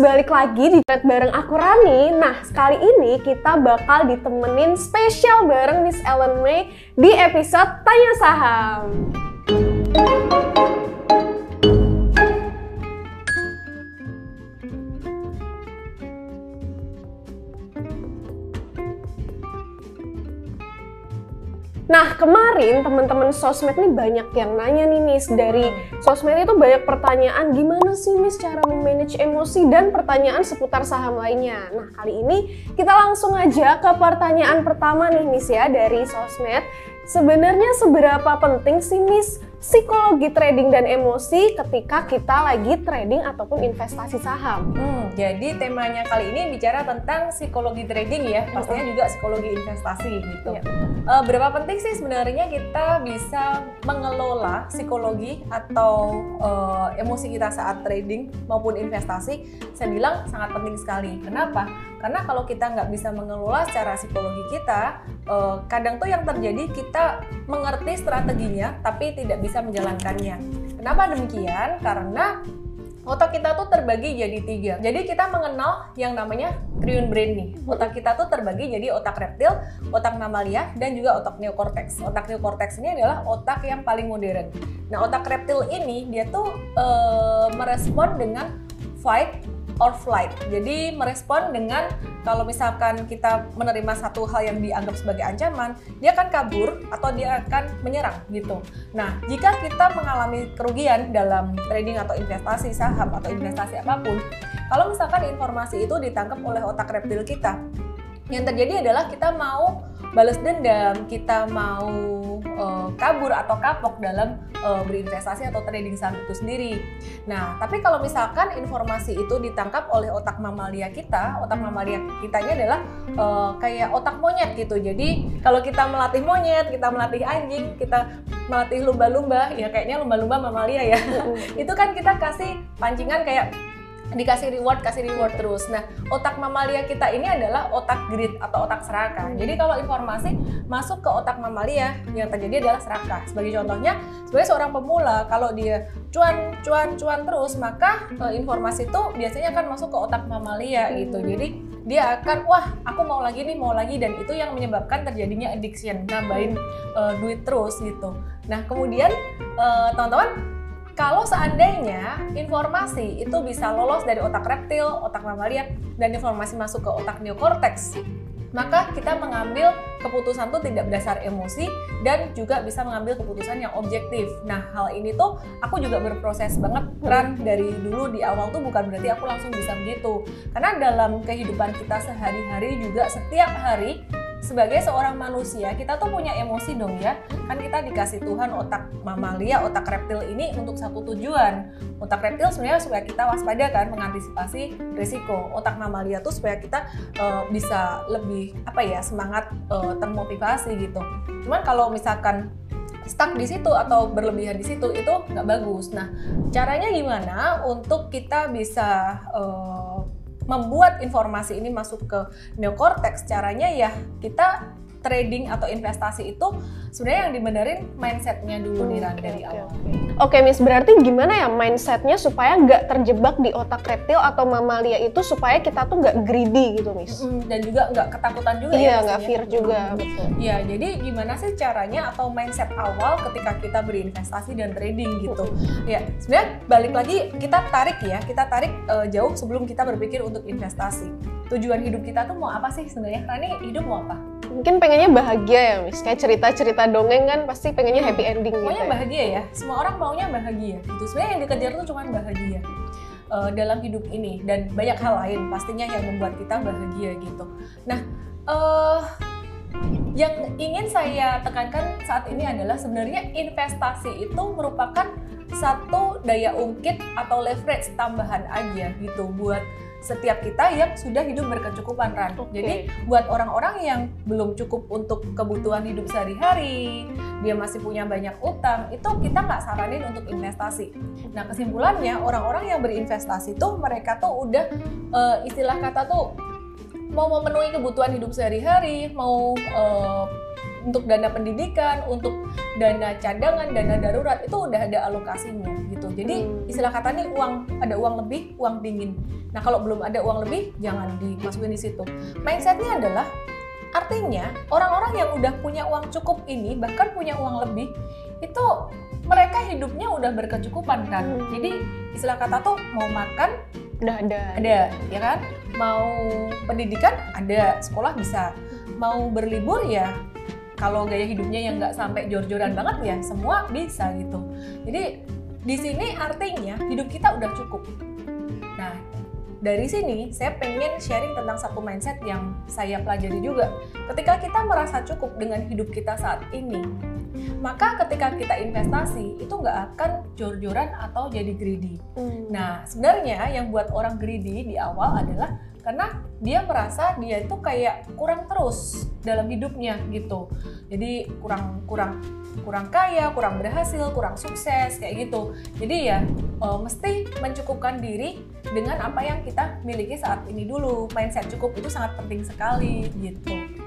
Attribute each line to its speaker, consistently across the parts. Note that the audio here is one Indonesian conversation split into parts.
Speaker 1: balik lagi di thread bareng aku Rani. Nah, kali ini kita bakal ditemenin spesial bareng Miss Ellen May di episode Tanya Saham. Nah, kemarin teman-teman sosmed nih banyak yang nanya nih Miss dari sosmed itu banyak pertanyaan gimana sih Miss cara memanage emosi dan pertanyaan seputar saham lainnya. Nah, kali ini kita langsung aja ke pertanyaan pertama nih Miss ya dari sosmed. Sebenarnya seberapa penting sih Miss psikologi trading dan emosi ketika kita lagi trading ataupun investasi saham.
Speaker 2: Hmm, jadi temanya kali ini bicara tentang psikologi trading ya, pastinya juga psikologi investasi gitu.
Speaker 1: Iya.
Speaker 2: Uh, berapa penting sih sebenarnya kita bisa mengelola psikologi atau uh, emosi kita saat trading maupun investasi? Saya bilang sangat penting sekali. Kenapa? Karena kalau kita nggak bisa mengelola secara psikologi kita, uh, kadang tuh yang terjadi kita mengerti strateginya tapi tidak bisa menjalankannya. Kenapa demikian? Karena otak kita tuh terbagi jadi tiga. Jadi kita mengenal yang namanya triune brain nih. Otak kita tuh terbagi jadi otak reptil, otak mamalia, dan juga otak neokortex. Otak neokortex ini adalah otak yang paling modern. Nah, otak reptil ini dia tuh eh, merespon dengan fight or flight. Jadi merespon dengan kalau misalkan kita menerima satu hal yang dianggap sebagai ancaman, dia akan kabur atau dia akan menyerang gitu. Nah, jika kita mengalami kerugian dalam trading atau investasi saham atau investasi apa pun, kalau misalkan informasi itu ditangkap oleh otak reptil kita, yang terjadi adalah kita mau balas dendam, kita mau uh, kabur atau kapok dalam uh, berinvestasi atau trading saham itu sendiri. Nah, tapi kalau misalkan informasi itu ditangkap oleh otak mamalia kita, otak mamalia kita ini adalah uh, kayak otak monyet gitu. Jadi kalau kita melatih monyet, kita melatih anjing, kita melatih lumba-lumba, ya kayaknya lumba-lumba mamalia ya. itu kan kita kasih pancingan kayak dikasih reward, kasih reward terus. Nah, otak mamalia kita ini adalah otak greed atau otak serakah. Jadi kalau informasi masuk ke otak mamalia, yang terjadi adalah serakah. Sebagai contohnya, sebagai seorang pemula, kalau dia cuan, cuan, cuan terus, maka e, informasi itu biasanya akan masuk ke otak mamalia gitu. Jadi dia akan, wah, aku mau lagi nih, mau lagi, dan itu yang menyebabkan terjadinya addiction, nambahin e, duit terus gitu. Nah, kemudian e, teman-teman kalau seandainya informasi itu bisa lolos dari otak reptil, otak mamalia, dan informasi masuk ke otak neokortex, maka kita mengambil keputusan tuh tidak berdasar emosi dan juga bisa mengambil keputusan yang objektif. Nah, hal ini tuh aku juga berproses banget kan dari dulu di awal tuh bukan berarti aku langsung bisa begitu. Karena dalam kehidupan kita sehari-hari juga setiap hari sebagai seorang manusia kita tuh punya emosi dong ya. Kan kita dikasih Tuhan otak mamalia otak reptil ini untuk satu tujuan. Otak reptil sebenarnya supaya kita waspada kan mengantisipasi risiko. Otak mamalia tuh supaya kita uh, bisa lebih apa ya semangat uh, termotivasi gitu. Cuman kalau misalkan stuck di situ atau berlebihan di situ itu nggak bagus. Nah, caranya gimana untuk kita bisa uh, membuat informasi ini masuk ke neokortex caranya ya kita trading atau investasi itu sebenarnya yang dibenerin mindsetnya dulu nih Ran dari awal.
Speaker 1: Okay, Miss, berarti gimana ya mindsetnya supaya nggak terjebak di otak reptil atau mamalia itu supaya kita tuh nggak greedy gitu Miss?
Speaker 2: Mm, dan juga nggak ketakutan juga
Speaker 1: iya,
Speaker 2: ya?
Speaker 1: Iya nggak fear juga. Betul.
Speaker 2: Iya jadi gimana sih caranya atau mindset awal ketika kita berinvestasi dan trading gitu? Ya sebenarnya balik lagi kita tarik ya kita tarik uh, jauh sebelum kita berpikir untuk investasi. Tujuan hidup kita tuh mau apa sih sebenarnya? Rani hidup mau apa?
Speaker 1: Mungkin pengennya bahagia ya mis kayak cerita-cerita dongeng kan pasti pengennya happy ending
Speaker 2: gitu
Speaker 1: Pokoknya
Speaker 2: ya. bahagia ya. Semua orang maunya bahagia gitu. Sebenarnya yang dikejar tuh cuma bahagia uh, dalam hidup ini dan banyak hal lain pastinya yang membuat kita bahagia gitu. Nah uh, yang ingin saya tekankan saat ini adalah sebenarnya investasi itu merupakan satu daya ungkit atau leverage tambahan aja gitu buat setiap kita yang sudah hidup berkecukupan Ran. Okay. Jadi buat orang-orang yang belum cukup untuk kebutuhan hidup sehari-hari, dia masih punya banyak utang, itu kita nggak saranin untuk investasi. Nah kesimpulannya orang-orang yang berinvestasi tuh mereka tuh udah uh, istilah kata tuh mau memenuhi kebutuhan hidup sehari-hari, mau uh, untuk dana pendidikan, untuk dana cadangan, dana darurat itu udah ada alokasinya gitu. Jadi
Speaker 1: Hmm.
Speaker 2: istilah kata nih uang ada uang lebih, uang dingin. Nah kalau belum ada uang lebih jangan dimasukin di situ. Mindsetnya adalah artinya orang-orang yang udah punya uang cukup ini bahkan punya uang lebih itu mereka hidupnya udah berkecukupan kan.
Speaker 1: Hmm.
Speaker 2: Jadi istilah kata tuh mau makan
Speaker 1: Udah ada.
Speaker 2: ada ya kan mau pendidikan ada sekolah bisa mau berlibur ya kalau gaya hidupnya yang nggak sampai jor-joran banget ya semua bisa gitu. Jadi di sini artinya hidup kita udah cukup. Nah dari sini saya pengen sharing tentang satu mindset yang saya pelajari juga. Ketika kita merasa cukup dengan hidup kita saat ini maka ketika kita investasi itu nggak akan jor-joran atau jadi greedy.
Speaker 1: Hmm.
Speaker 2: Nah, sebenarnya yang buat orang greedy di awal adalah karena dia merasa dia itu kayak kurang terus dalam hidupnya gitu. Jadi kurang kurang kurang kaya, kurang berhasil, kurang sukses kayak gitu. Jadi ya eh, mesti mencukupkan diri dengan apa yang kita miliki saat ini dulu. Mindset cukup itu sangat penting sekali gitu.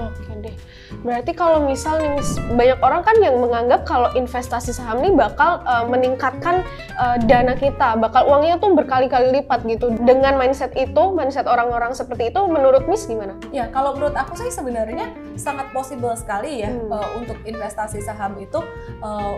Speaker 1: Oke deh. Berarti kalau misal nih banyak orang kan yang menganggap kalau investasi saham ini bakal uh, meningkatkan uh, dana kita, bakal uangnya tuh berkali-kali lipat gitu. Dengan mindset itu, mindset orang-orang seperti itu, menurut Miss gimana?
Speaker 2: Ya, kalau menurut aku sih sebenarnya sangat possible sekali ya
Speaker 1: Hmm.
Speaker 2: eh, untuk investasi saham itu eh,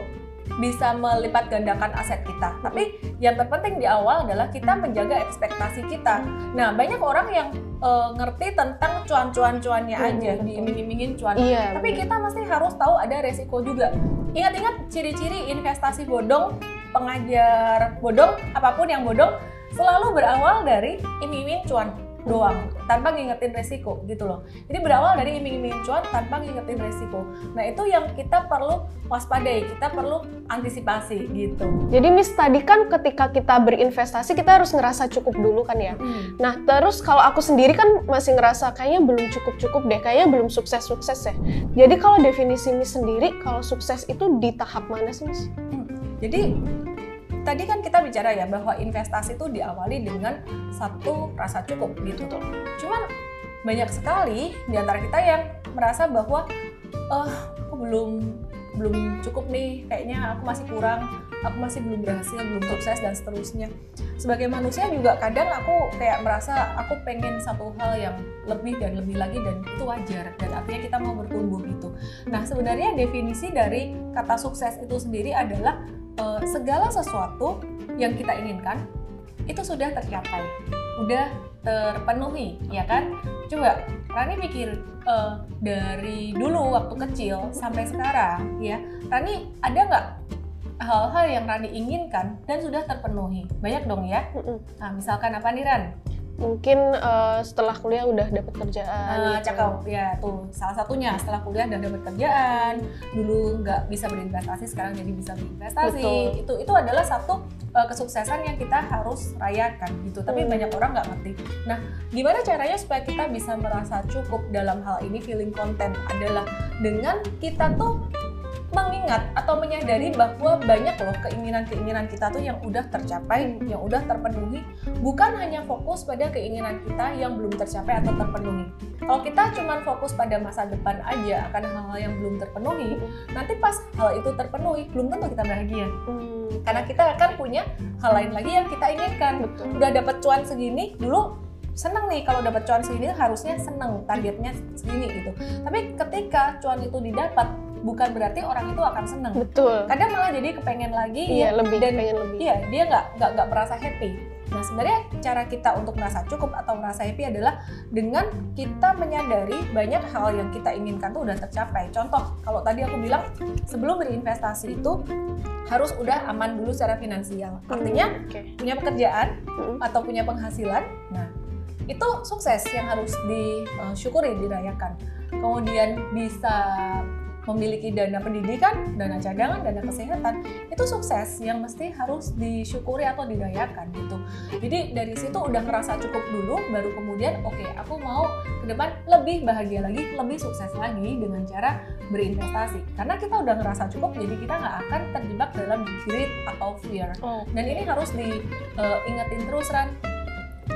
Speaker 2: bisa melipat gandakan aset kita. Tapi yang terpenting di awal adalah kita menjaga ekspektasi kita. Nah, banyak orang yang eh, ngerti tentang cuan-cuan-cuannya
Speaker 1: Hmm,
Speaker 2: aja,
Speaker 1: betul.
Speaker 2: diiming-imingin cuan.
Speaker 1: Iya.
Speaker 2: Tapi kita mesti harus tahu ada resiko juga. Ingat-ingat ciri-ciri investasi bodong, pengajar bodong, apa pun yang bodong selalu berawal dari iming-iming cuan doang tanpa ngingetin resiko gitu loh. Jadi berawal dari iming-iming cuan tanpa ngingetin resiko. Nah, itu yang kita perlu waspadai, kita perlu antisipasi gitu.
Speaker 1: Jadi Miss tadi kan ketika kita berinvestasi kita harus ngerasa cukup dulu kan ya. Nah terus kalau aku sendiri kan masih ngerasa kayaknya belum cukup-cukup deh, kayaknya belum sukses-sukses ya. Jadi kalau definisi Miss sendiri, kalau sukses itu di tahap mana sih Miss?
Speaker 2: Jadi tadi kan kita bicara ya bahwa investasi itu diawali dengan satu rasa cukup gitu. Cuman banyak sekali di antara kita yang merasa bahwa eh aku belum belum cukup nih, kayaknya aku masih kurang, aku masih belum berhasil, belum sukses dan seterusnya. Sebagai manusia juga kadang aku kayak merasa aku pengen satu hal yang lebih dan lebih lagi dan itu wajar dan artinya kita mau bertumbuh gitu. Nah sebenarnya definisi dari kata sukses itu sendiri adalah eh, segala sesuatu yang kita inginkan itu sudah tercapai, udah terpenuhi, ya kan? Coba Rani pikir eh, dari dulu waktu kecil sampai sekarang, ya Rani ada nggak hal-hal yang Rani inginkan dan sudah terpenuhi? Banyak dong ya. Nah misalkan apa nih Ran?
Speaker 1: Mungkin eh, setelah kuliah udah dapet kerjaan.
Speaker 2: Ah,
Speaker 1: gitu.
Speaker 2: cakep ya tuh salah satunya setelah kuliah udah dapat kerjaan dulu nggak bisa berinvestasi sekarang jadi bisa berinvestasi
Speaker 1: Betul.
Speaker 2: itu itu adalah satu uh, kesuksesan yang kita harus rayakan gitu tapi
Speaker 1: Hmm.
Speaker 2: banyak orang nggak ngerti nah gimana caranya supaya kita bisa merasa cukup dalam hal ini feeling content adalah dengan kita tuh mengingat atau menyadari bahwa banyak loh keinginan-keinginan kita tuh yang udah tercapai, yang udah terpenuhi, bukan hanya fokus pada keinginan kita yang belum tercapai atau terpenuhi. Kalau kita cuma fokus pada masa depan aja akan hal-hal yang belum terpenuhi, nanti pas hal itu terpenuhi, belum tentu kita bahagia.
Speaker 1: Hmm,
Speaker 2: Karena kita akan punya hal lain lagi yang kita inginkan.
Speaker 1: betul.
Speaker 2: Udah dapat cuan segini, dulu seneng nih kalau dapat cuan segini harusnya seneng targetnya segini gitu. Tapi ketika cuan itu didapat, bukan berarti orang itu akan seneng.
Speaker 1: Betul.
Speaker 2: Kadang malah jadi kepengen lagi
Speaker 1: Iya,
Speaker 2: ya,
Speaker 1: lebih
Speaker 2: dan
Speaker 1: pengen lebih.
Speaker 2: Iya, dia nggak nggak nggak merasa happy. Nah, sebenarnya cara kita untuk merasa cukup atau merasa happy adalah dengan kita menyadari banyak hal yang kita inginkan tuh udah tercapai. Contoh, kalau tadi aku bilang sebelum berinvestasi itu harus udah aman dulu secara finansial. Artinya
Speaker 1: Hmm, oke.
Speaker 2: punya pekerjaan
Speaker 1: Hmm.
Speaker 2: atau punya penghasilan. Nah, itu sukses yang harus disyukuri, dirayakan. Kemudian bisa memiliki dana pendidikan, dana cadangan, dana kesehatan, itu sukses yang mesti harus disyukuri atau dirayakan gitu. Jadi dari situ udah ngerasa cukup dulu, baru kemudian oke aku mau ke depan lebih bahagia lagi, lebih sukses lagi dengan cara berinvestasi. Karena kita udah ngerasa cukup, jadi kita nggak akan terjebak dalam greed atau fear.
Speaker 1: Oh,
Speaker 2: Dan ini harus diingetin terus Ran.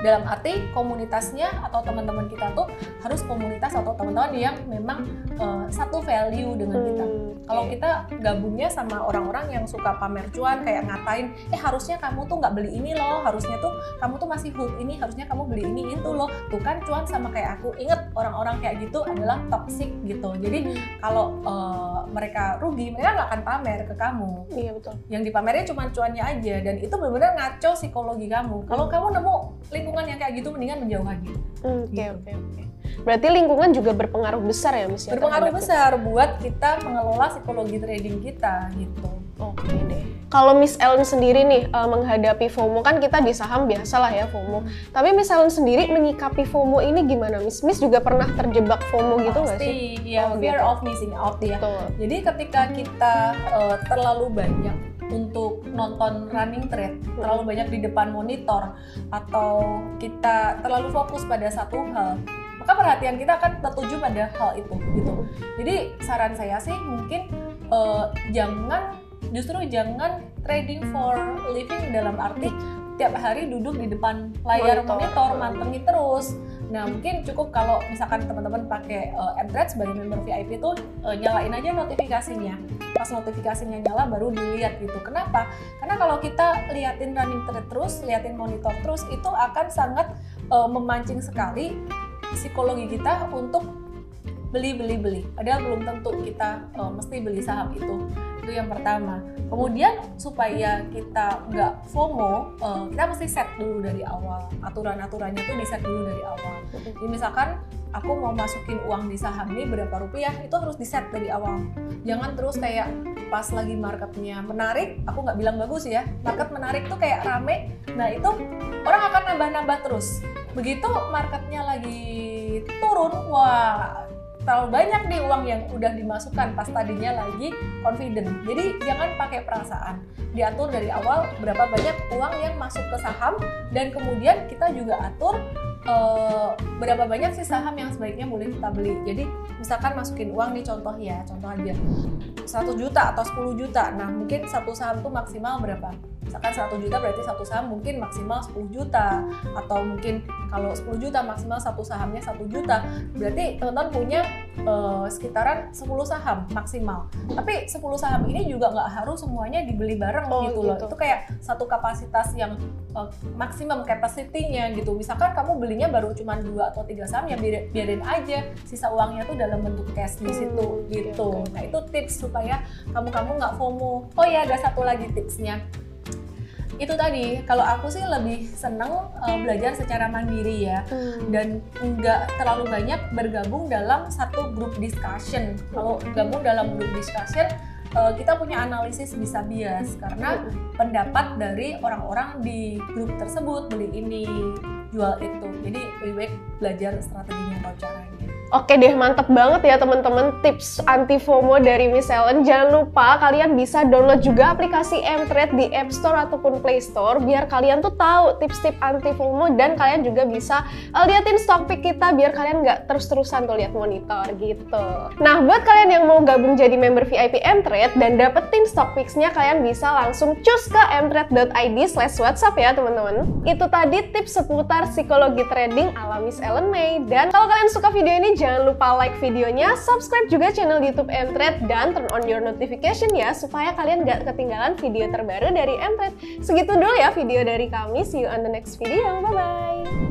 Speaker 2: Dalam arti komunitasnya atau teman-teman kita tuh harus komunitas atau teman-teman yang memang uh, satu value dengan kita.
Speaker 1: Hmm,
Speaker 2: Kalau
Speaker 1: oke.
Speaker 2: kita gabungnya sama orang-orang yang suka pamer cuan kayak ngatain, eh harusnya kamu tuh nggak beli ini loh, harusnya tuh kamu tuh masih hood ini, harusnya kamu beli ini itu loh. Tuh kan cuan sama kayak aku. Ingat orang-orang kayak gitu adalah toxic gitu. Jadi kalau uh, mereka rugi, mereka nggak akan pamer ke kamu.
Speaker 1: Iya betul.
Speaker 2: Yang dipamerin cuma cuannya aja dan itu benar-benar ngaco psikologi kamu. Kalau kamu nemu lingkungan yang kayak gitu, mendingan menjauh aja.
Speaker 1: Hmm, Oke
Speaker 2: Gitu.
Speaker 1: oke oke. Berarti lingkungan juga berpengaruh besar ya Miss ya
Speaker 2: Berpengaruh besar buat kita mengelola psikologi trading kita gitu.
Speaker 1: Oke deh. Kalau Miss Ellen sendiri nih eh, menghadapi FOMO kan kita di saham biasalah ya FOMO. Tapi Miss Ellen sendiri menyikapi FOMO ini gimana Miss? Miss juga pernah terjebak FOMO gitu nggak sih?
Speaker 2: Pasti, ya
Speaker 1: Oh,
Speaker 2: fear
Speaker 1: gitu.
Speaker 2: of missing out ya.
Speaker 1: Betul.
Speaker 2: Jadi ketika kita eh, terlalu banyak untuk nonton running trade, terlalu banyak di depan monitor, atau kita terlalu fokus pada satu hal, maka perhatian kita akan tertuju pada hal itu gitu. Jadi saran saya sih mungkin eh, jangan justru jangan trading for living dalam arti tiap hari duduk di depan layar
Speaker 1: Monitor.
Speaker 2: monitor, mantengin terus. Nah mungkin cukup kalau misalkan teman-teman pakai uh, M-Trade sebagai member VIP itu uh, nyalain aja notifikasinya. Pas notifikasinya nyala baru dilihat gitu. Kenapa? Karena kalau kita liatin running trade terus, liatin monitor terus itu akan sangat uh, memancing sekali psikologi kita untuk beli beli beli. Padahal belum tentu kita uh, mesti beli saham itu. Itu yang pertama. Kemudian supaya kita nggak FOMO, uh, kita mesti set dulu dari awal. Aturan-aturannya tuh di set dulu dari awal. Jadi misalkan aku mau masukin uang di saham ini berapa rupiah, itu harus di set dari awal. Jangan terus kayak pas lagi marketnya menarik, aku nggak bilang bagus ya. Market menarik tuh kayak rame, nah itu orang akan nambah-nambah terus. Begitu marketnya lagi turun, wah terlalu banyak nih uang yang udah dimasukkan pas tadinya lagi confident. Jadi jangan pakai perasaan. Diatur dari awal berapa banyak uang yang masuk ke saham dan kemudian kita juga atur eh, berapa banyak sih saham yang sebaiknya boleh kita beli. Jadi misalkan masukin uang nih contoh ya, contoh aja 100 juta atau 10 juta. Nah, mungkin satu saham tuh maksimal berapa? Misalkan 100 juta berarti satu saham mungkin maksimal 10 juta atau mungkin kalau 10 juta maksimal satu sahamnya 1 juta. Berarti teman-teman punya eh, sekitaran 10 saham maksimal. Tapi 10 saham ini juga nggak harus semuanya dibeli bareng
Speaker 1: Oh,
Speaker 2: gitu loh.
Speaker 1: gitu.
Speaker 2: Itu kayak satu kapasitas yang eh, maksimum capacity-nya gitu. Misalkan kamu belinya baru cuma dua atau tiga saham ya biarin, biarin aja sisa uangnya tuh dalam bentuk cash di
Speaker 1: Hmm,
Speaker 2: situ
Speaker 1: oke,
Speaker 2: gitu.
Speaker 1: oke.
Speaker 2: Nah, itu tips supaya kamu-kamu nggak FOMO. Oh ya, ada satu lagi tipsnya. Itu tadi, kalau aku sih lebih seneng eh, belajar secara mandiri ya
Speaker 1: Hmm.
Speaker 2: dan nggak terlalu banyak bergabung dalam satu grup discussion. Kalau gabung dalam grup discussion, eh, kita punya analisis bisa bias karena pendapat dari orang-orang di grup tersebut beli ini, jual itu. Jadi lebih baik belajar strateginya atau caranya.
Speaker 1: Oke deh, mantep banget ya teman-teman tips anti FOMO dari Miss Ellen. Jangan lupa kalian bisa download juga aplikasi M-Trade di App Store ataupun Play Store biar kalian tuh tahu tips-tips anti FOMO dan kalian juga bisa eh, liatin stock pick kita biar kalian nggak terus-terusan tuh lihat monitor gitu. Nah, buat kalian yang mau gabung jadi member VIP M-Trade dan dapetin stock picks-nya kalian bisa langsung cus ke mtrade.id slash WhatsApp ya teman-teman. Itu tadi tips seputar psikologi trading ala Miss Ellen May. Dan kalau kalian suka video ini jangan lupa like videonya, subscribe juga channel YouTube M-Trade dan turn on your notification ya supaya kalian nggak ketinggalan video terbaru dari M-Trade. Segitu dulu ya video dari kami. See you on the next video. Bye bye.